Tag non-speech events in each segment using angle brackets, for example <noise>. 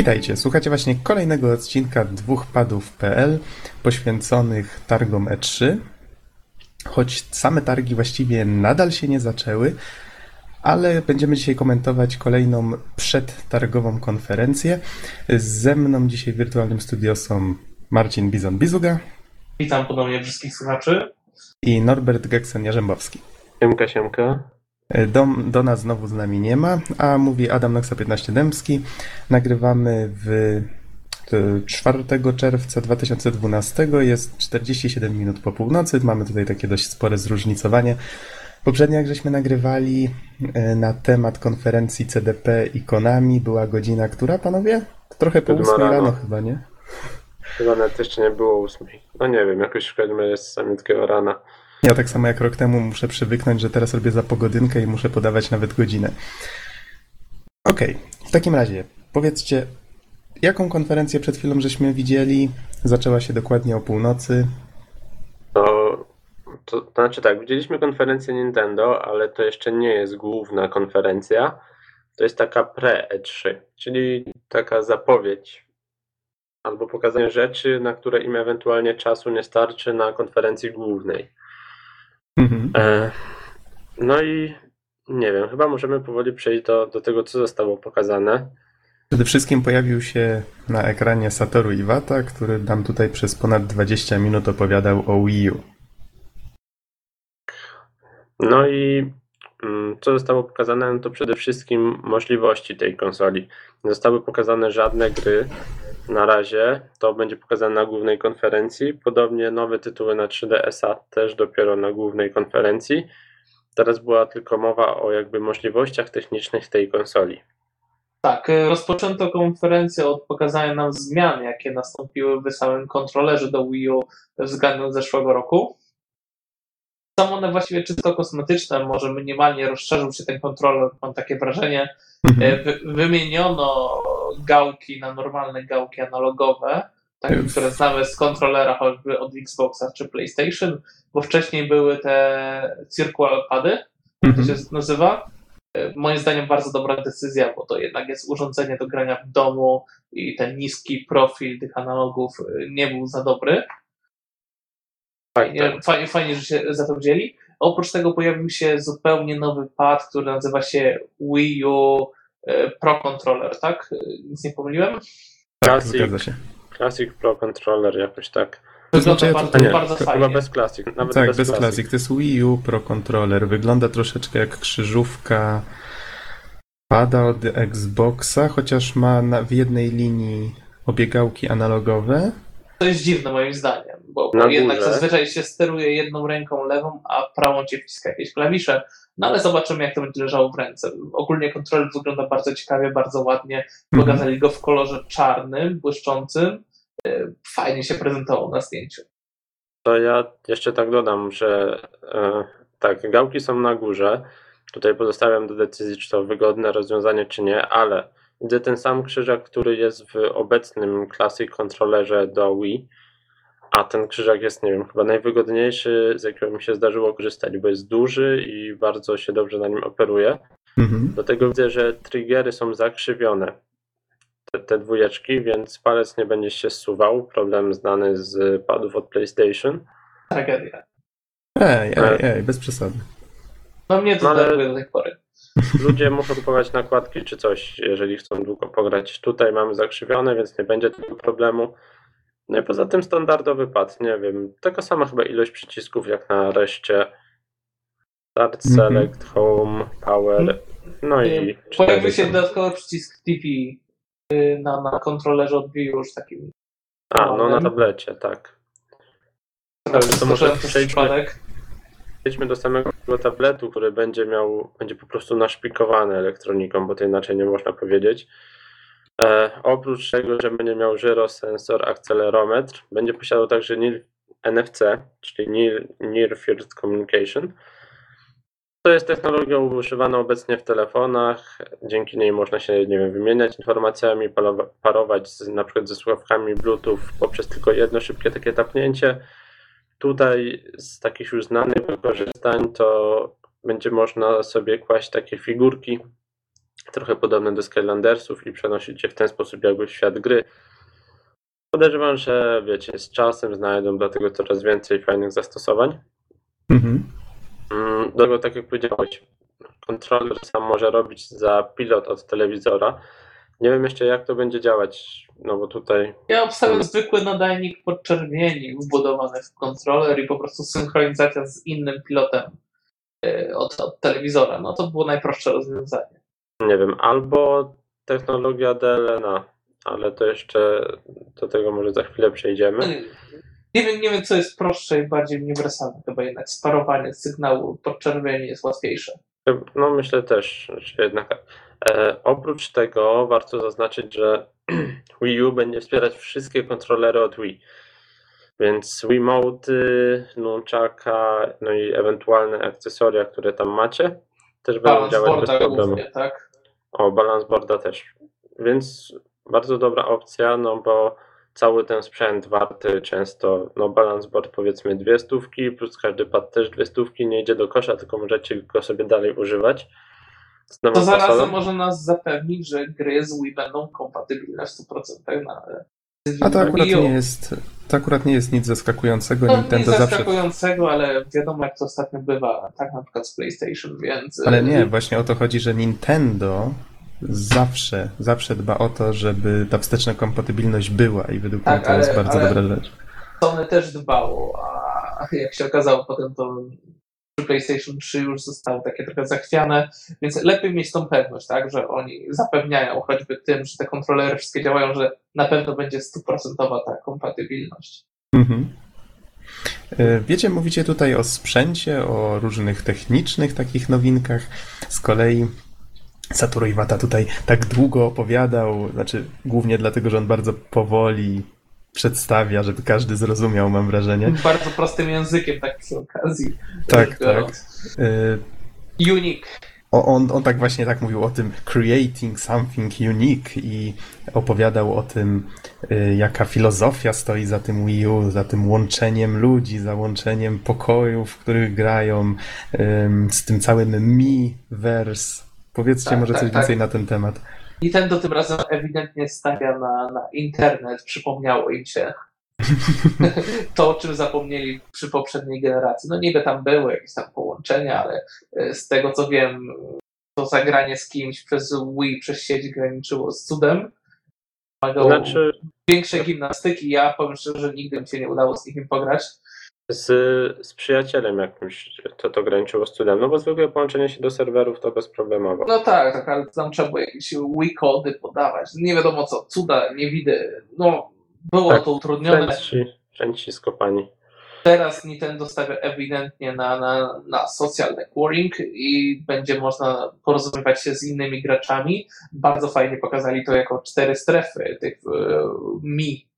Witajcie, słuchacie właśnie kolejnego odcinka dwóch padów.pl poświęconych targom E3. Choć same targi właściwie nadal się nie zaczęły, ale będziemy dzisiaj komentować kolejną przedtargową konferencję. Ze mną dzisiaj w wirtualnym studio są Marcin Bizon-Bizuga Witam ponownie wszystkich słuchaczy. i Norbert Geksen-Jarzębowski. Siemka, siemka. Do, do nas znowu z nami nie ma, a mówi Adam Noxa 15 Dębski. Nagrywamy w e, 4 czerwca 2012, jest 47 minut po północy. Mamy tutaj takie dość spore zróżnicowanie. Poprzednio, jak żeśmy nagrywali e, na temat konferencji CDP i Konami, była godzina, która panowie? Trochę po Siódma 8 rano rano. chyba, nie? Chyba nawet jeszcze nie było ósmej. No nie wiem, jakoś w każdym razie z samiutkiego rana. Ja tak samo jak rok temu muszę przywyknąć, że teraz robię za pogodynkę i muszę podawać nawet godzinę. Okej, w takim razie powiedzcie, jaką konferencję przed chwilą żeśmy widzieli? Zaczęła się dokładnie o północy. To, to, to znaczy tak, widzieliśmy konferencję Nintendo, ale to jeszcze nie jest główna konferencja. To jest taka pre-E3, czyli taka zapowiedź albo pokazanie rzeczy, na które im ewentualnie czasu nie starczy na konferencji głównej. Mhm. E, no i nie wiem, chyba możemy powoli przejść do, do tego, co zostało pokazane. Przede wszystkim pojawił się na ekranie Satoru Iwata, który nam tutaj przez ponad 20 minut opowiadał o Wii U. No i mm, co zostało pokazane, no to przede wszystkim możliwości tej konsoli. Nie zostały pokazane żadne gry na razie, to będzie pokazane na głównej konferencji. Podobnie nowe tytuły na 3DS-a też dopiero na głównej konferencji. Teraz była tylko mowa o jakby możliwościach technicznych tej konsoli. Tak, rozpoczęto konferencję od pokazania nam zmian, jakie nastąpiły w samym kontrolerze do Wii U względem zeszłego roku. Są one właściwie czysto kosmetyczne, może minimalnie rozszerzył się ten kontroler, mam takie wrażenie. Mhm. Y, Wy, wymieniono gałki na normalne gałki analogowe, takie, które znamy z kontrolera choćby od Xboxa czy PlayStation, bo wcześniej były te circular pady, to Mhm. się nazywa. E, Moim zdaniem bardzo dobra decyzja, bo to jednak jest urządzenie do grania w domu i ten niski profil tych analogów e, nie był za dobry. Fajnie, fajnie, fajnie że się za to wzięli. Oprócz tego pojawił się zupełnie nowy pad, który nazywa się Wii U e, Pro Controller, tak? Nic nie pomyliłem? Tak, Classic. zgadza się. Classic Pro Controller jakoś tak. Wygląda znaczy, ja bardzo, nie, bardzo chyba fajnie. bez Classic. Nawet tak, bez, bez Classic. Classic. To jest Wii U Pro Controller. Wygląda troszeczkę jak krzyżówka pada od Xboxa, chociaż ma na, w jednej linii obiegałki analogowe. To jest dziwne moim zdaniem, bo, Na jednak górze. zazwyczaj się steruje jedną ręką lewą, a prawą cię wciska jakieś klawisze. No ale zobaczymy, jak to będzie leżało w ręce. Ogólnie kontroler wygląda bardzo ciekawie, bardzo ładnie. Mhm. Pokazali go w kolorze czarnym, błyszczącym. E, Fajnie się prezentował na zdjęciu. To ja jeszcze tak dodam, że e, tak, gałki są na górze. Tutaj pozostawiam do decyzji, czy to wygodne rozwiązanie, czy nie, ale widzę ten sam krzyżak, który jest w obecnym Classic kontrolerze do Wii. A ten krzyżak jest, nie wiem, chyba najwygodniejszy, z jakiego mi się zdarzyło korzystać, bo jest duży i bardzo się dobrze na nim operuje. Mhm. Do tego widzę, że triggery są zakrzywione, te, te dwójeczki, więc palec nie będzie się zsuwał. Problem znany z padów od PlayStation. Tragedia. Ej, ej, ej, bez przesady. No mnie to No ale- do tej pory. <laughs> Ludzie muszą kupować nakładki czy coś, jeżeli chcą długo pograć. Tutaj mamy zakrzywione, więc nie będzie tego problemu. No i poza tym standardowy pad, nie wiem, taka sama chyba ilość przycisków jak na reszcie. Start, Mhm. Select, Home, Power, no i Pojawił się dodatkowy przycisk TV y, na, na kontrolerze od Wii już takim. A, no na tablecie, tak. Ale to może przejdźmy, przejdźmy do samego tabletu, który będzie miał, będzie po prostu naszpikowany elektroniką, bo to inaczej nie można powiedzieć. E, oprócz tego, że będzie miał gyrosensor, akcelerometr, będzie posiadał także NIR, NFC, czyli Near, Near Field Communication. To jest technologia używana obecnie w telefonach. Dzięki niej można się, nie wiem, wymieniać informacjami, parować z, na przykład ze słuchawkami Bluetooth poprzez tylko jedno szybkie takie tapnięcie. Tutaj z takich już znanych wykorzystań to będzie można sobie kłaść takie figurki trochę podobne do Skylandersów i przenosić je w ten sposób jakby w świat gry. Podejrzewam, że wiecie, z czasem znajdą do tego coraz więcej fajnych zastosowań. Mhm. Mm, Do tego, tak jak powiedziałeś, kontroler sam może robić za pilot od telewizora. Nie wiem jeszcze jak to będzie działać, no bo tutaj Ja obstawiam zwykły nadajnik podczerwieni wbudowany w kontroler i po prostu synchronizacja z innym pilotem e, od, od telewizora. No to było najprostsze rozwiązanie. Nie wiem, albo technologia DLNA, ale to jeszcze do tego może za chwilę przejdziemy. Nie wiem, nie wiem, co jest prostsze i bardziej uniwersalne. Chyba jednak sparowanie sygnału podczerwieni jest łatwiejsze. No myślę też, że jednak. E, oprócz tego warto zaznaczyć, że <clears throat> Wii U będzie wspierać wszystkie kontrolery od Wii. Więc Wiimote, Nunchaka, no i ewentualne akcesoria, które tam macie, też będą działać bez problemu. głównie, tak? O, balance boarda też. Więc bardzo dobra opcja, no bo cały ten sprzęt warty często, no balance board powiedzmy dwie stówki, plus każdy pad też dwie stówki, nie idzie do kosza, tylko możecie go sobie dalej używać. To zarazem może nas zapewnić, że gry z Wii będą kompatybilne w 100% na A to akurat nie jest, to akurat nie jest nic zaskakującego. Nic Nintendo zawsze. zaskakującego, ale wiadomo jak to ostatnio bywa, tak na przykład z PlayStation, więc... Ale nie, właśnie o to chodzi, że Nintendo zawsze, zawsze dba o to, żeby ta wsteczna kompatybilność była i według Tak, mnie to jest ale- bardzo ale- dobra rzecz. Sony też dbało, a jak się okazało potem to przy PlayStation 3 już zostało takie trochę zachwiane, więc lepiej mieć tą pewność, tak, że oni zapewniają choćby tym, że te kontrolery wszystkie działają, że na pewno będzie stuprocentowa ta kompatybilność. Mhm. E, Wiecie, mówicie tutaj o sprzęcie, o różnych technicznych takich nowinkach. Z kolei Satoru Iwata tutaj tak długo opowiadał, znaczy głównie dlatego, że on bardzo powoli przedstawia, żeby każdy zrozumiał, mam wrażenie. Bardzo prostym językiem, tak przy okazji. Tak, tak. E, Unique. O, on, on tak właśnie tak mówił o tym creating something unique i opowiadał o tym, y, jaka filozofia stoi za tym Wii U, za tym łączeniem ludzi, za łączeniem pokojów, w których grają, ym, z tym całym Mi-verse. Powiedzcie Tak, może tak, coś tak. więcej na ten temat. Nintendo tym razem ewidentnie stawia na, na internet, przypomniało im się <laughs> to, o czym zapomnieli przy poprzedniej generacji. No niby tam były jakieś tam połączenia, ale e, z tego co wiem, to zagranie z kimś przez Wii, przez sieć graniczyło z cudem. Wymagało Znaczy większej gimnastyki. Ja powiem szczerze, że nigdy mi się nie udało z nikim pograć. Z, z przyjacielem jakimś to, to graniczyło z cudem, no bo zwykłe połączenie się do serwerów to bezproblemowo. No tak, tak, ale tam trzeba było jakieś Wii kody podawać. Nie wiadomo co, cuda, nie widzę. No, było Tak, to utrudnione. Chęci, chęci skopani. Teraz Nintendo stawia ewidentnie na, na, na social networking i będzie można porozumiewać się z innymi graczami. Bardzo fajnie pokazali to jako cztery strefy tych e, Mi.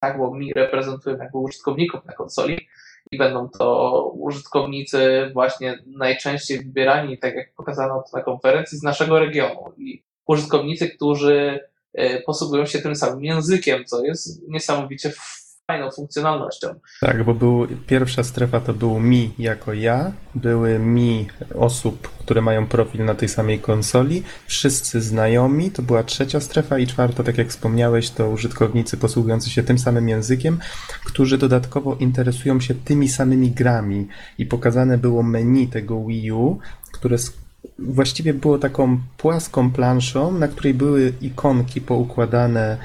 Tak, bo Mi reprezentują jakby użytkowników na konsoli i będą to użytkownicy właśnie najczęściej wybierani, tak jak pokazano to na konferencji, z naszego regionu. I użytkownicy, którzy e, posługują się tym samym językiem, co jest niesamowicie fajną funkcjonalnością. Tak, bo był, pierwsza strefa to był mi jako ja, były mi osób, które mają profil na tej samej konsoli, wszyscy znajomi, to była trzecia strefa i czwarta, tak jak wspomniałeś, to użytkownicy posługujący się tym samym językiem, którzy dodatkowo interesują się tymi samymi grami i pokazane było menu tego Wii U, które właściwie było taką płaską planszą, na której były ikonki poukładane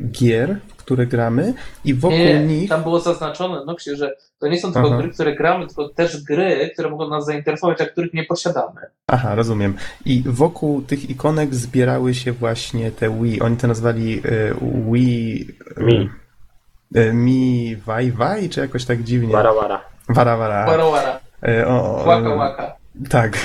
gier, które gramy i wokół Nie, nich... tam było zaznaczone, no że to nie są tylko Aha. gry, które gramy, tylko też gry, które mogą nas zainteresować, a których nie posiadamy. Aha, rozumiem. I wokół tych ikonek zbierały się właśnie te Wii. Oni to nazwali e, Wii... Mi. E, Mi Wai Wai, czy jakoś tak dziwnie? Wara, wara. Wara, wara. Wara, wara, E, o, o, łaka, łaka. Tak.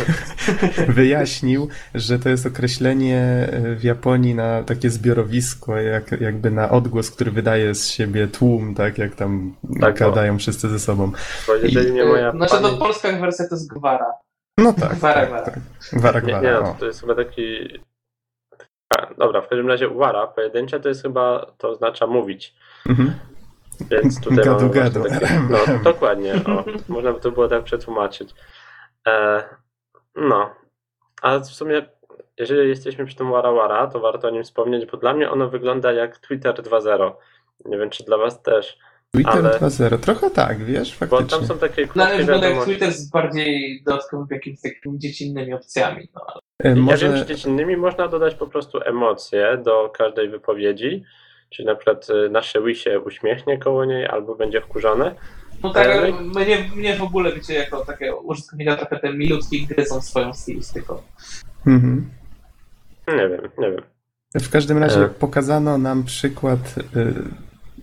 <laughs> Wyjaśnił, że to jest określenie e, w Japonii na takie zbiorowisko, jak, jakby na odgłos, który wydaje z siebie tłum, tak jak tam Tak, gadają wszyscy ze sobą. Bo jeżeli nie moja Znaczy, to pamięć... polska wersja to jest gwara. No tak, Gwara, tak, gwara. tak. Wara, Nie, nie, gwara, no, o. to jest chyba taki... A, dobra, w każdym razie wara, pojedyncza to jest chyba, to oznacza mówić. Mhm. Więc tutaj Gadu, gadu. Takie, no, <laughs> dokładnie. O, <laughs> można by to było tak przetłumaczyć. E, no, ale w sumie jeżeli jesteśmy przy tym Warawara, to warto o nim wspomnieć, bo dla mnie ono wygląda jak Twitter 2.0. Nie wiem, czy dla was też. Twitter Ale- 2.0, trochę tak, wiesz, Bo faktycznie. tam są takie mnie krótkie wygląda jak wiadomości. Twitter z bardziej dodatkowymi jakimiś takimi dziecinnymi opcjami. No, ale E, Ja Może wiem, że dziecinnymi można dodać po prostu emocje do każdej wypowiedzi. Czyli na przykład y, nasze Wii się uśmiechnie koło niej albo będzie wkurzone. No tak, Ale- mnie, mnie w ogóle, wiecie, jako takiego użytkownika trochę te milutki gry są swoją stylistyką. mhm. Nie wiem, nie wiem. w każdym razie E. pokazano nam przykład y,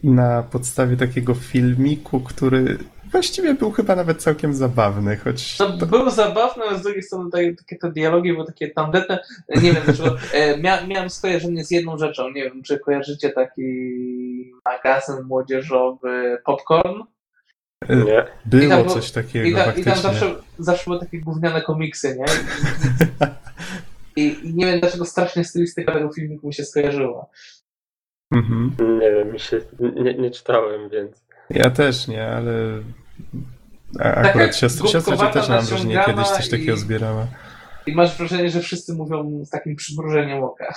na podstawie takiego filmiku, który właściwie był chyba nawet całkiem zabawny, choć To było zabawne, ale z drugiej strony takie, takie te dialogi były takie tandetne. Nie wiem dlaczego. E, mia, miałem skojarzenie z jedną rzeczą. Nie wiem, czy kojarzycie taki magazyn młodzieżowy Popcorn? I Nie. było tam coś takiego I, ta, I faktycznie. tam zawsze, zawsze były takie gówniane komiksy, nie? I, I nie wiem dlaczego strasznie stylistyka tego filmiku mi się skojarzyła. Mhm. Nie wiem, mi się, nie, nie czytałem, więc. Ja też nie, ale a, akurat siostra, siostra cię głupkowata, też mam wrażenie kiedyś coś takiego i- zbierała. I masz wrażenie, że wszyscy mówią z takim przymrużeniem oka.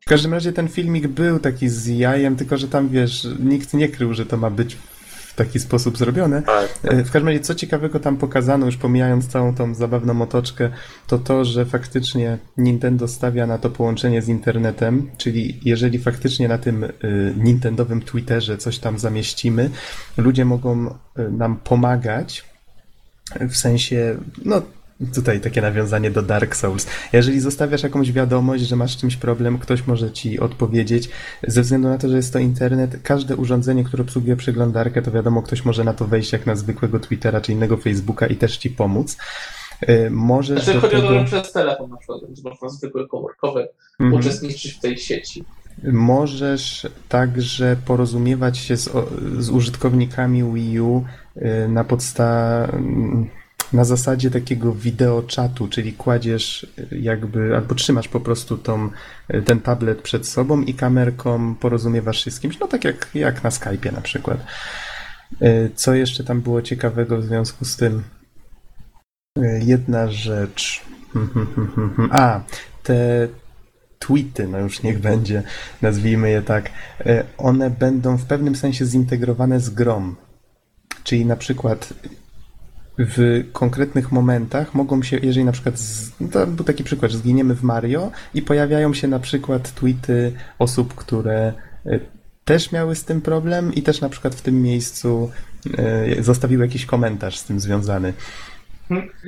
W każdym razie ten filmik był taki z jajem, tylko że tam wiesz, nikt nie krył, że to ma być taki sposób zrobione. Tak, E, W każdym razie, co ciekawego tam pokazano, już pomijając całą tą zabawną otoczkę, to to, że faktycznie Nintendo stawia na to połączenie z internetem, czyli jeżeli faktycznie na tym y, Nintendowym Twitterze coś tam zamieścimy, ludzie mogą y, nam pomagać w sensie, no tutaj takie nawiązanie do Dark Souls. Jeżeli zostawiasz jakąś wiadomość, że masz czymś problem, ktoś może ci odpowiedzieć. Ze względu na to, że jest to internet, każde urządzenie, które obsługuje przeglądarkę, to wiadomo, ktoś może na to wejść jak na zwykłego Twittera czy innego Facebooka i też ci pomóc. Y, Możesz Znaczy chodzi o to, tego... że przez telefon na przykład, więc można zwykły komórkowy Mhm. uczestniczyć w tej sieci. Możesz także porozumiewać się z, z użytkownikami Wii U y, na podsta na zasadzie takiego wideoczatu, czyli kładziesz y, jakby, albo trzymasz po prostu tą, y, ten tablet przed sobą i kamerką porozumiewasz się z kimś, no tak jak, jak na Skype'ie na przykład. Y, Co jeszcze tam było ciekawego w związku z tym? Jedna rzecz. <laughs> A, te tweety, no już niech będzie, nazwijmy je tak, e, one będą w pewnym sensie zintegrowane z grom. Czyli na przykład w konkretnych momentach mogą się, jeżeli na przykład, z, no to był taki przykład, że zginiemy w Mario i pojawiają się na przykład tweety osób, które e, też miały z tym problem i też na przykład w tym miejscu e, zostawiły jakiś komentarz z tym związany.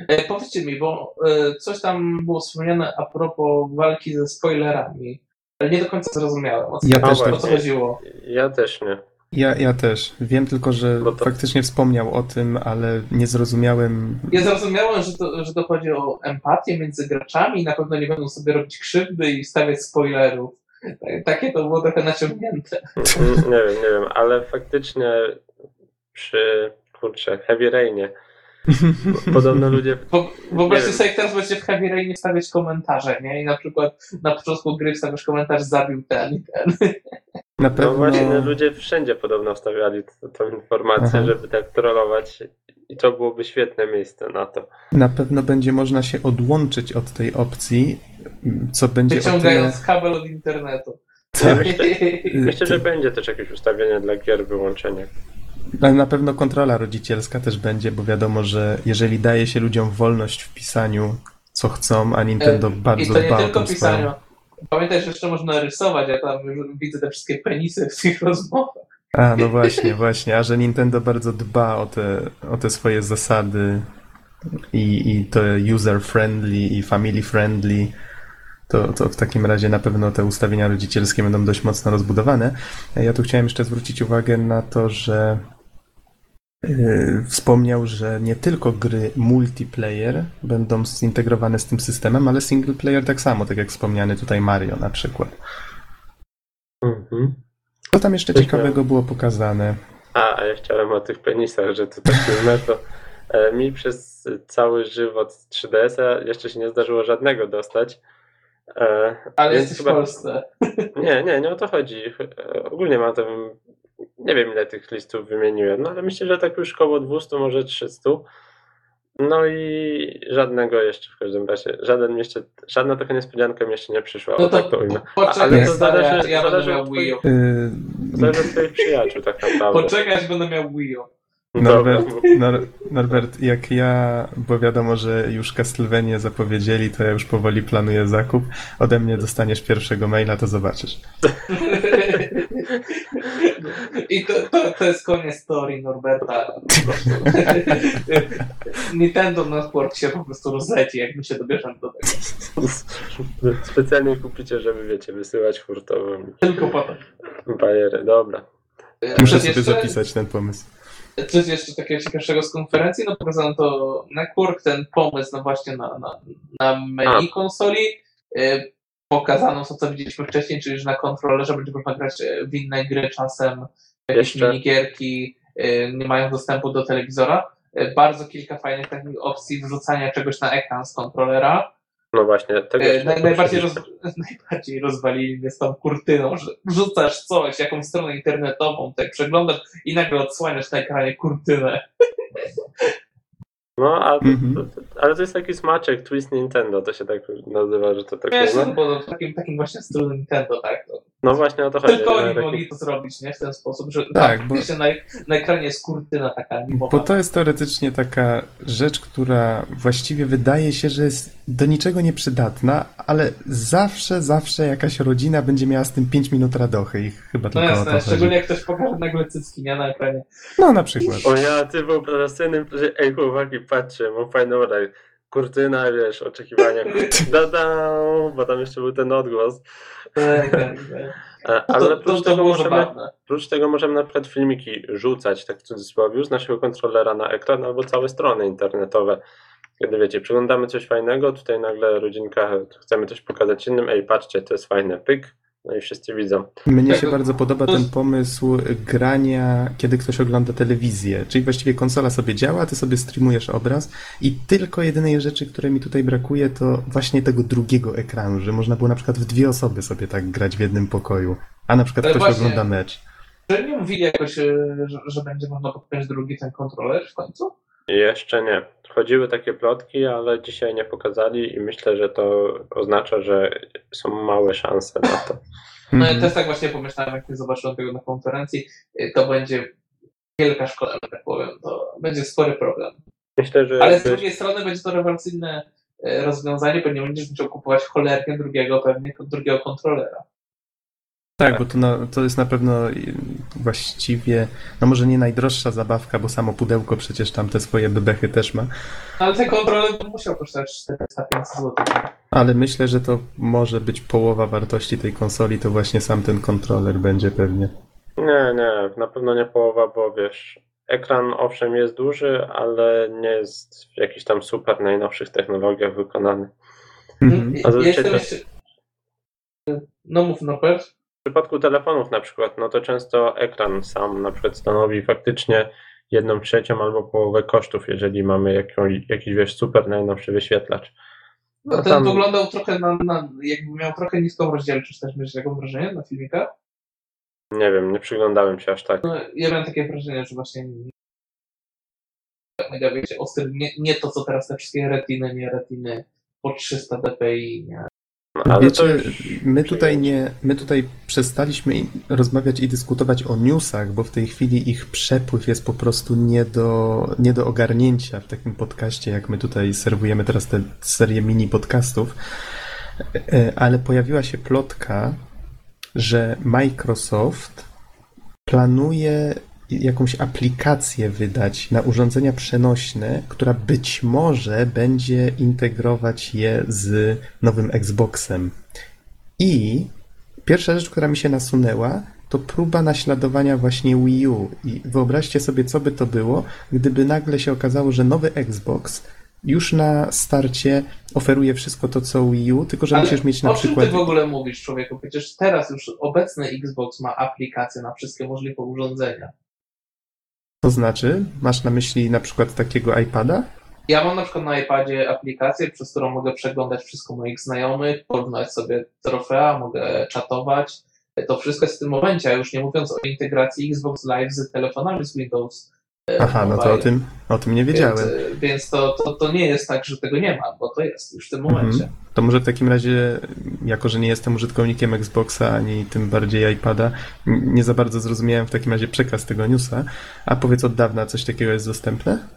E, powiedzcie mi, bo e, coś tam było wspomniane a propos walki ze spoilerami, ale nie do końca zrozumiałem o co, Ja o też co tak. chodziło. ja też nie. Ja, ja też. Wiem tylko, że Bo to- faktycznie wspomniał o tym, ale nie zrozumiałem. Ja zrozumiałem, że to, że to chodzi o empatię między graczami i na pewno nie będą sobie robić krzywdy i stawiać spoilerów. Takie to było trochę naciągnięte. Nie wiem, nie wiem, ale faktycznie przy, kurczę, Heavy Rainie <laughs> podobno ludzie Bo wyobraźcie sobie, jak teraz będziecie w Heavy Rainie wstawiać komentarze, nie? I na przykład na początku gry wstawiasz komentarz zabił ten i ten. Na No pewno. właśnie, ludzie wszędzie podobno wstawiali tą informację, Aha. żeby tak trollować i to byłoby świetne miejsce na to. Na pewno będzie można się odłączyć od tej opcji, co będzie o tyle... Wyciągając kabel od internetu. Ja myślę, <laughs> myślę, że będzie też jakieś ustawienie dla gier wyłączenia. Ale na pewno kontrola rodzicielska też będzie, bo wiadomo, że jeżeli daje się ludziom wolność w pisaniu, co chcą, a Nintendo I bardzo to nie dba o pisaniu. swoją... Pamiętaj, że jeszcze można rysować, ja tam już widzę te wszystkie penisy w tych rozmowach. A, no właśnie, <laughs> właśnie. A że Nintendo bardzo dba o te, o te swoje zasady i, i to user-friendly i family-friendly, to, to w takim razie na pewno te ustawienia rodzicielskie będą dość mocno rozbudowane. Ja tu chciałem jeszcze zwrócić uwagę na to, że wspomniał, że nie tylko gry multiplayer będą zintegrowane z tym systemem, ale single player tak samo, tak jak wspomniany tutaj Mario na przykład. Mhm. Co tam jeszcze Coś ciekawego było pokazane? A, a ja chciałem o tych penisach, że to taki meto. E, Mi przez cały żywot 3DS-a jeszcze się nie zdarzyło żadnego dostać. E, Ale jesteś chyba- w Polsce. Nie, nie, nie o to chodzi. E, Ogólnie mam to, nie wiem ile tych listów wymieniłem, no ale myślę, że tak już koło 200, może 300. No i żadnego jeszcze w każdym razie. Żaden jeszcze, żadna taka niespodzianka mi jeszcze nie przyszła. No o to tak to ujmę. Poczekaj, Ale to stary, zależy- ja będę zależy miał od Wii U. Yy, Zależy od twoich przyjaciół tak naprawdę. Poczekaj, aż będę miał Wii U. Norbert, Dobra. Nor, Norbert, jak ja, bo wiadomo, że już Castlevania zapowiedzieli, to ja już powoli planuję zakup. Ode mnie dostaniesz pierwszego maila, to zobaczysz. <laughs> I to, to, to jest koniec story Norberta. Po <laughs> prostu. Nintendo Network się po prostu rozleci, jak my się dobierzemy do tego. Specjalnie kupicie, żeby wiecie, wysyłać hurtowo Tylko po to. bajery. Dobra. Muszę sobie jeszcze? zapisać ten pomysł. Coś jeszcze takiego ciekawszego z konferencji, no pokazano to Network, ten pomysł no właśnie na, na, na menu konsoli. Pokazano to, co widzieliśmy wcześniej, czyli że na kontrolerze będzie można grać y, w inne gry czasem, jakieś Jeszcze. minigierki, y, nie mają dostępu do telewizora. Y, Bardzo kilka fajnych takich opcji wrzucania czegoś na ekran z kontrolera. No właśnie, tego E, naj, najbardziej, roz, <laughs> najbardziej rozwalili mnie z tą kurtyną, że wrzucasz coś, jakąś stronę internetową, tak przeglądasz i nagle odsłaniasz na ekranie kurtynę. <laughs> No, a, to, to, ale to jest taki smaczek, twist Nintendo, to się tak nazywa, że to tak Wiesz, no, no, bo w takim, takim właśnie stylu Nintendo, tak? To, no właśnie o to chodzi. tylko oni taki- mogli to zrobić, nie? W ten sposób, że Tak, tak, bo- na, na ekranie jest kurtyna taka animowana. Bo to jest teoretycznie taka rzecz, która właściwie wydaje się, że jest do niczego nieprzydatna, ale zawsze, zawsze jakaś rodzina będzie miała z tym 5 minut radochy i chyba No tylko o to jasne, chodzi. szczególnie jak ktoś pokaże nagle cycki, nie? Na ekranie. No na przykład. O ja, ty wyobrażasz sobie, że ej chłopaki, patrzcie, mam fajną rodaj. Kurtyna, wiesz, oczekiwania. Da-da, bo tam jeszcze był ten odgłos. Tak, tak, tak. E, Ale to, oprócz to, tego możemy, tego możemy na przykład filmiki rzucać, tak w cudzysłowie, z naszego kontrolera na ekran albo całe strony internetowe. Kiedy wiecie, przeglądamy coś fajnego, tutaj nagle rodzinka, chcemy coś pokazać innym, ej patrzcie, to jest fajne, pyk, no i wszyscy widzą. Mnie się bardzo podoba ten pomysł grania, kiedy ktoś ogląda telewizję. Czyli właściwie konsola sobie działa, ty sobie streamujesz obraz i tylko jedynej rzeczy, której mi tutaj brakuje, to właśnie tego drugiego ekranu, że można było na przykład w dwie osoby sobie tak grać w jednym pokoju, a na przykład Ale ktoś właśnie- ogląda mecz. Czy nie mówili jakoś, e, że, że będzie można podpiąć drugi ten kontroler w końcu? Jeszcze nie. Chodziły takie plotki, ale dzisiaj nie pokazali i myślę, że to oznacza, że są małe szanse na to. No ja Mhm. też tak właśnie pomyślałem, jak nie zobaczyłem tego na konferencji, y, to będzie wielka szkoda, że tak powiem, to będzie spory problem. Myślę, że Ale z drugiej strony będzie to rewelacyjne y, rozwiązanie, bo nie będziesz musiał kupować cholernie drugiego, pewnie drugiego kontrolera. Tak, bo to, na, to jest na pewno właściwie, no może nie najdroższa zabawka, bo samo pudełko przecież tam te swoje bebechy też ma, Ale ten kontroler musiał kosztować 400-500 zł. ale myślę, że to może być połowa wartości tej konsoli, to właśnie sam ten kontroler będzie pewnie. Nie, nie, na pewno nie połowa, bo wiesz, ekran owszem jest duży, ale nie jest w jakichś tam super najnowszych technologiach wykonany. Mhm. A to- jeszcze... No mów Norbert. W przypadku telefonów na przykład, no to często ekran sam na przykład stanowi faktycznie jedną trzecią albo połowę kosztów, jeżeli mamy jaką, jakiś wiesz, super najnowszy wyświetlacz. No, No ten tam- wyglądał trochę na, na, jakby miał trochę niską rozdzielczość, też miałeś taką wrażenie na filmikach? Nie wiem, nie przyglądałem się aż tak. No, ja miałem takie wrażenie, że właśnie mega, wiecie, ostry, nie, nie to, co teraz te wszystkie retiny, nie retiny po 300 dpi, nie. Ale Wiecie, to my tutaj nie, my tutaj przestaliśmy rozmawiać i dyskutować o newsach, bo w tej chwili ich przepływ jest po prostu nie do, nie do ogarnięcia w takim podcaście, jak my tutaj serwujemy teraz tę serię mini podcastów. E, Ale pojawiła się plotka, że Microsoft planuje jakąś aplikację wydać na urządzenia przenośne, która być może będzie integrować je z nowym Xboxem. I pierwsza rzecz, która mi się nasunęła, to próba naśladowania właśnie Wii U. I wyobraźcie sobie, co by to było, gdyby nagle się okazało, że nowy Xbox już na starcie oferuje wszystko to, co Wii U, tylko że Ale musisz mieć na o czym przykład... ty w ogóle mówisz, człowieku? Przecież teraz już obecny Xbox ma aplikację na wszystkie możliwe urządzenia. To znaczy, masz na myśli na przykład takiego iPada? Ja mam na przykład na iPadzie aplikację, przez którą mogę przeglądać wszystko moich znajomych, porównać sobie trofea, mogę czatować. To wszystko jest w tym momencie, a już nie mówiąc o integracji Xbox Live z telefonami z Windows Aha, no to o tym, o tym nie wiedziałem. Więc, więc to, to, to nie jest tak, że tego nie ma, bo to jest już w tym Mhm. momencie. To może w takim razie, jako że nie jestem użytkownikiem Xboxa, ani tym bardziej iPada, nie za bardzo zrozumiałem w takim razie przekaz tego newsa. A powiedz od dawna coś takiego jest dostępne?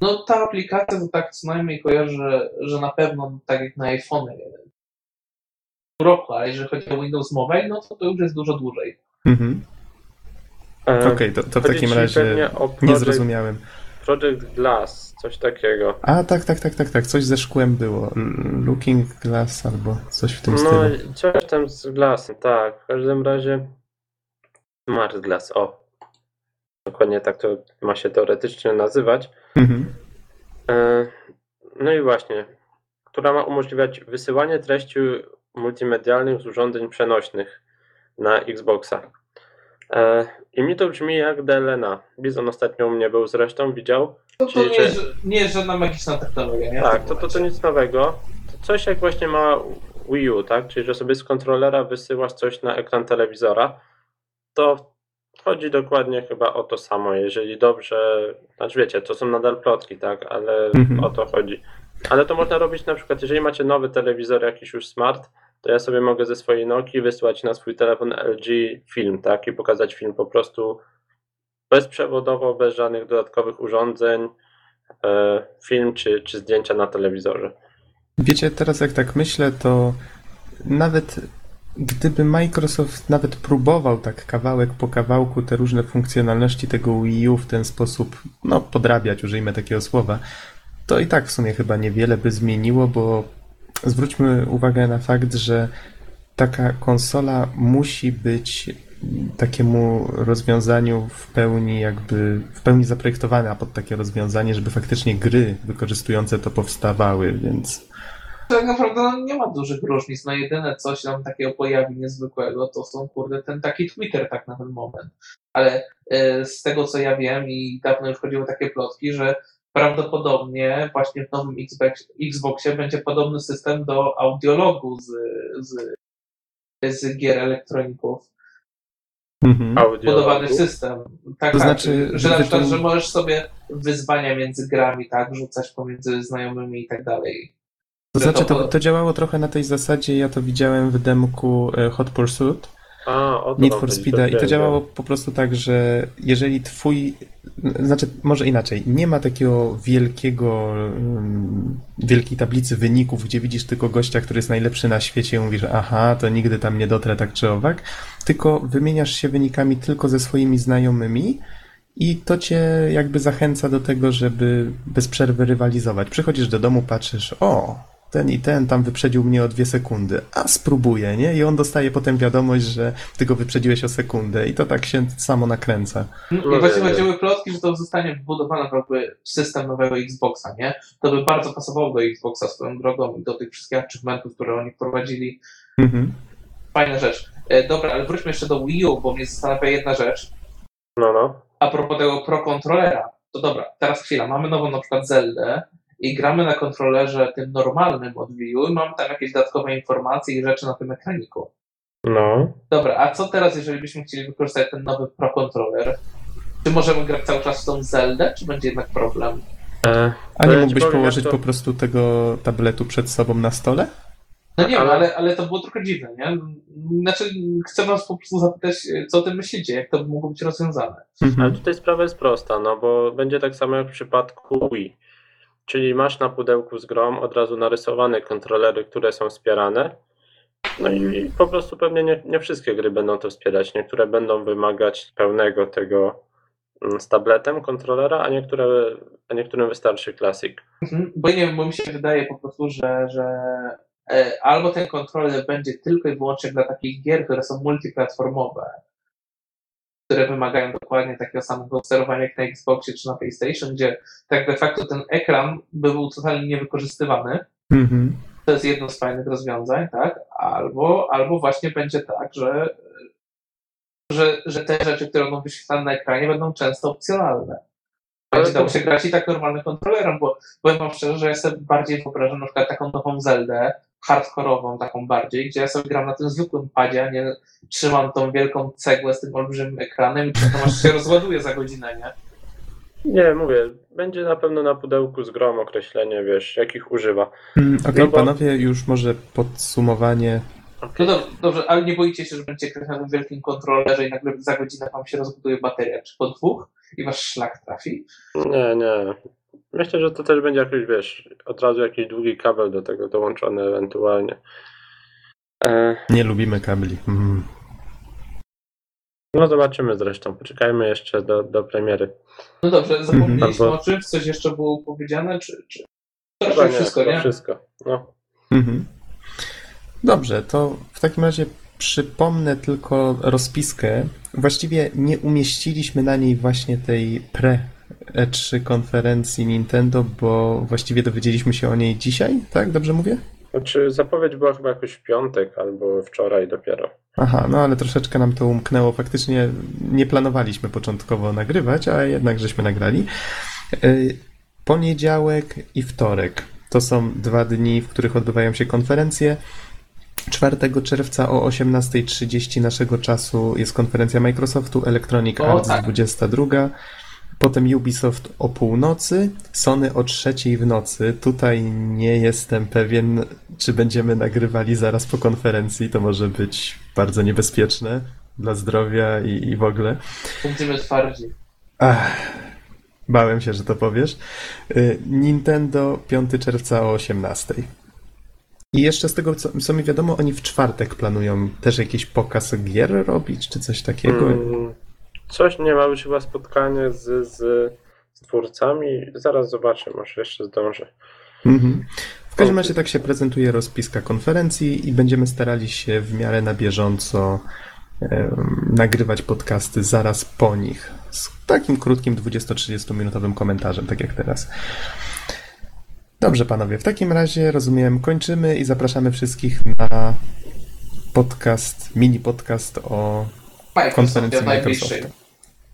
No ta aplikacja to tak co najmniej kojarzę, że na pewno tak jak na iPhone roku, a jeżeli chodzi o Windows Mobile, no to to już jest dużo dłużej. Mhm. E, Okej, to, to w takim razie o nie Project, zrozumiałem. Project Glass, coś takiego. A tak, tak, tak, tak, tak, coś ze szkłem było. Looking Glass albo coś w tym No, stylu. coś tam z Glassem, tak. W każdym razie Smart Glass, o. Dokładnie tak to ma się teoretycznie nazywać. Mhm. E, No i właśnie, która ma umożliwiać wysyłanie treści multimedialnych z urządzeń przenośnych na Xboxa. E, I mi to brzmi jak DLNA. Bizon ostatnio u mnie był zresztą, widział. To, to Czyli, nie, że- jest, nie jest żadna magiczna technologia, nie? Tak, to, to, to nic nowego. To coś jak właśnie ma Wii U, tak? Czyli, że sobie z kontrolera wysyłasz coś na ekran telewizora, to chodzi dokładnie chyba o to samo, jeżeli dobrze, znaczy wiecie, to są nadal plotki, tak? Ale Mhm. o to chodzi. Ale to można robić na przykład, jeżeli macie nowy telewizor jakiś już smart, to ja sobie mogę ze swojej Nokii wysłać na swój telefon LG film, tak? I pokazać film po prostu bezprzewodowo, bez żadnych dodatkowych urządzeń, e, film czy, czy zdjęcia na telewizorze. Wiecie, teraz jak tak myślę, to nawet gdyby Microsoft nawet próbował tak kawałek po kawałku te różne funkcjonalności tego Wii U w ten sposób, no, podrabiać, użyjmy takiego słowa, to i tak w sumie chyba niewiele by zmieniło, bo zwróćmy uwagę na fakt, że taka konsola musi być takiemu rozwiązaniu w pełni jakby, w pełni zaprojektowana pod takie rozwiązanie, żeby faktycznie gry wykorzystujące to powstawały, więc Tak naprawdę no, nie ma dużych różnic. No jedyne coś tam takiego pojawi niezwykłego, to są kurde ten taki Twitter tak na ten moment. Ale e, z tego co ja wiem i dawno już chodziły takie plotki, że prawdopodobnie właśnie w nowym Xbox, Xboxie będzie podobny system do audiologu z, z, z gier elektroników. Mhm. Budowany system. Tak, To tak, znaczy, że na przykład, że możesz sobie wyzwania między grami, tak, rzucać pomiędzy znajomymi i tak dalej. To znaczy, to- to, działało trochę na tej zasadzie, ja to widziałem w demku e, Hot Pursuit, A, Need for Speeda i to działało po prostu tak, że jeżeli twój, znaczy może inaczej, nie ma takiego wielkiego, wielkiej tablicy wyników, gdzie widzisz tylko gościa, który jest najlepszy na świecie i mówisz, aha, to nigdy tam nie dotrę tak czy owak, tylko wymieniasz się wynikami tylko ze swoimi znajomymi i to cię jakby zachęca do tego, żeby bez przerwy rywalizować. Przychodzisz do domu, patrzysz, o, ten i ten tam wyprzedził mnie o dwie sekundy, a spróbuję, nie? I on dostaje potem wiadomość, że ty go wyprzedziłeś o sekundę i to tak się samo nakręca. I No właśnie chodziły plotki, że to zostanie wbudowany jakby system nowego Xboxa, nie? To by bardzo pasowało do Xboxa swoją drogą i do tych wszystkich achievementów, które oni wprowadzili. Mhm. Fajna rzecz. E, dobra, ale wróćmy jeszcze do Wii U, bo mnie zastanawia jedna rzecz. No, no. A propos tego Pro Controllera. To dobra, teraz chwila. Mamy nową na przykład Zeldę i gramy na kontrolerze tym normalnym od Wii U i mamy tam jakieś dodatkowe informacje i rzeczy na tym ekraniku. No. Dobra, a co teraz, jeżeli byśmy chcieli wykorzystać ten nowy Pro Controller? Czy możemy grać cały czas w tą Zeldę, czy będzie jednak problem? E, A nie mógłbyś położyć to- po prostu tego tabletu przed sobą na stole? No nie wiem, Ale- ale, ale to było trochę dziwne, nie? Znaczy, chcę was po prostu zapytać, co o tym myślicie, jak to by mogło być rozwiązane. ale Mhm. tutaj sprawa jest prosta, no bo będzie tak samo jak w przypadku Wii. Czyli masz na pudełku z grą od razu narysowane kontrolery, które są wspierane. No i po prostu pewnie nie, nie wszystkie gry będą to wspierać. Niektóre będą wymagać pełnego tego mm, z tabletem kontrolera, a niektóre, a niektórym wystarczy Classic. Mhm, Bo nie wiem, bo mi się wydaje po prostu, że, że e, albo ten kontroler będzie tylko i wyłącznie dla takich gier, które są multiplatformowe, które wymagają dokładnie takiego samego sterowania jak na Xboxie czy na PlayStation, gdzie tak de facto ten ekran by był totalnie niewykorzystywany. Mhm. To jest jedno z fajnych rozwiązań, tak? Albo, albo właśnie będzie tak, że, że, że te rzeczy, które będą wyświetlane na ekranie, będą często opcjonalne. Będzie dało to- się grać i tak normalnym kontrolerem, bo powiem wam szczerze, że ja sobie bardziej wyobrażam na przykład taką nową Zeldę, hardkorową taką bardziej, gdzie ja sobie gram na tym zwykłym padzie, a nie trzymam tą wielką cegłę z tym olbrzymim ekranem i czekam aż się rozładuje za godzinę, nie? Nie, mówię, będzie na pewno na pudełku z grom określenie, wiesz, jakich używa. Mm, Okej, No bo- panowie, już może podsumowanie. No dobrze, dobrze, ale nie boicie się, że będziecie grać na tym wielkim kontrolerze i nagle za godzinę wam się rozbuduje bateria, czy po dwóch i wasz szlak trafi? Nie, nie. Myślę, że to też będzie jakiś, wiesz, od razu jakiś długi kabel do tego dołączony ewentualnie. E, Nie lubimy kabli. Mm. no zobaczymy zresztą. Poczekajmy jeszcze do, do premiery. No dobrze, zapomnieliśmy Albo- o czymś? Coś jeszcze było powiedziane? Czy, czy... To Chyba raczej wszystko, nie? Wszystko. No. Mhm. Dobrze, to w takim razie przypomnę tylko rozpiskę. Właściwie nie umieściliśmy na niej właśnie tej pre-E3 konferencji Nintendo, bo właściwie dowiedzieliśmy się o niej dzisiaj, tak? Dobrze mówię? Znaczy, zapowiedź była chyba jakoś w piątek albo wczoraj dopiero. Aha, no ale troszeczkę nam to umknęło. Faktycznie nie planowaliśmy początkowo nagrywać, a jednak żeśmy nagrali. Y, Poniedziałek i wtorek to są dwa dni, w których odbywają się konferencje. 4 czerwca o 18.30 naszego czasu jest konferencja Microsoftu, Electronic O, Arts tak. 22. Potem Ubisoft o północy, Sony o trzeciej w nocy. Tutaj nie jestem pewien, czy będziemy nagrywali zaraz po konferencji. To może być bardzo niebezpieczne dla zdrowia i, i w ogóle. Będziemy twardzi. Ach, bałem się, że to powiesz. Y, Nintendo 5 czerwca o 18. I jeszcze z tego, co, co mi wiadomo, oni w czwartek planują też jakiś pokaz gier robić, czy coś takiego. Mm, coś nie ma być chyba spotkanie z, z, z twórcami. Zaraz zobaczę, może jeszcze zdążę. Mhm. W każdym razie tak się prezentuje rozpiska konferencji i będziemy starali się w miarę na bieżąco nagrywać podcasty zaraz po nich. Z takim krótkim 20-30 minutowym komentarzem, tak jak teraz. Dobrze, panowie, w takim razie rozumiem, kończymy i zapraszamy wszystkich na podcast, mini podcast o Microsoft, konferencji. Microsoftu.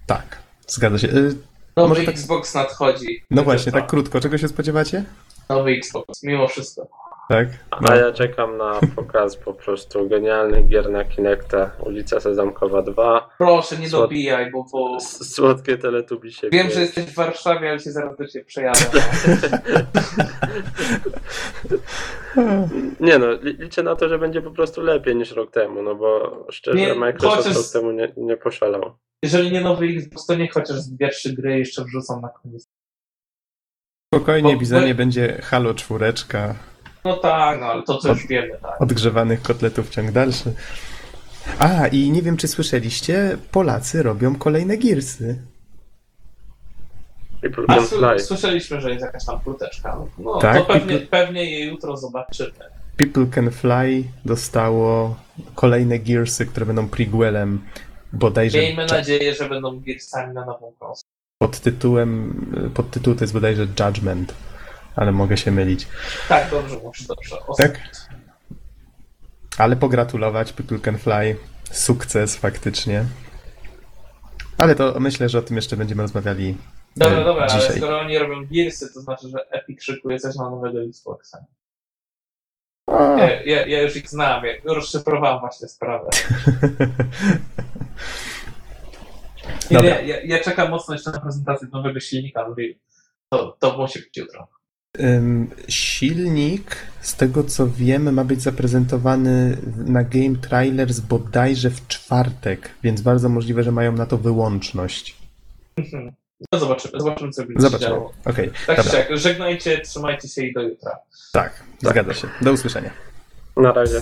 Tak, zgadza się. Y, Nowy Może tak- Xbox nadchodzi. No właśnie, tak krótko, czego się spodziewacie? Nowy Xbox, mimo wszystko. Tak? A No. ja czekam na pokaz po prostu genialnych gier na Kinecta. Ulica Sezamkowa 2. Proszę, nie Słod- dobijaj, bo, S- Słodkie teletubisie. wiem, że jesteś w Warszawie, ale się zaraz do ciebie przejadę. <laughs> Nie no, li- liczę na to, że będzie po prostu lepiej niż rok temu, no bo szczerze Nie, Microsoft chociaż- rok temu nie, nie poszalał. Jeżeli nie nowy Xbox, to niech chociaż dwie, trzy gry jeszcze wrzucą na koniec. Spokojnie, Bo- Bizonie, będzie Halo czwóreczka, No tak, no ale to co już wiemy, tak. odgrzewanych kotletów ciąg dalszy. A, i nie wiem, czy słyszeliście, Polacy robią kolejne Gearsy. People A słyszeliśmy, że jest jakaś tam pluteczka. No Tak, to pewnie, i- pewnie je jutro zobaczymy. People Can Fly dostało kolejne Gearsy, które będą prequelem bodajże Miejmy nadzieję, że będą Gearsami na nową konsolę. pod tytułem, podtytuł to jest bodajże Judgment, ale mogę się mylić. Tak, dobrze, dobrze. O, Tak? Ale pogratulować People Can Fly. Sukces faktycznie. Ale to myślę, że o tym jeszcze będziemy rozmawiali Dobra, e, dobra, ale dzisiaj. skoro oni robią Gearsy, to znaczy, że Epic szykuje coś na nowego Xboxa. Ja, ja, ja już ich znam, ja rozszyfrowałem właśnie sprawę. <laughs> Dobra. ja, ja, ja czekam mocno jeszcze na prezentację nowego silnika. To, to musi być jutro. Silnik, z tego co wiemy, ma być zaprezentowany na Game Trailers bodajże w czwartek, więc bardzo możliwe, że mają na to wyłączność. No zobaczymy, zobaczymy co będzie się Zobaczymy. działo. Okej, Tak dobra. jak, żegnajcie, trzymajcie się i do jutra. Tak, zgadza się. Do usłyszenia. Na razie.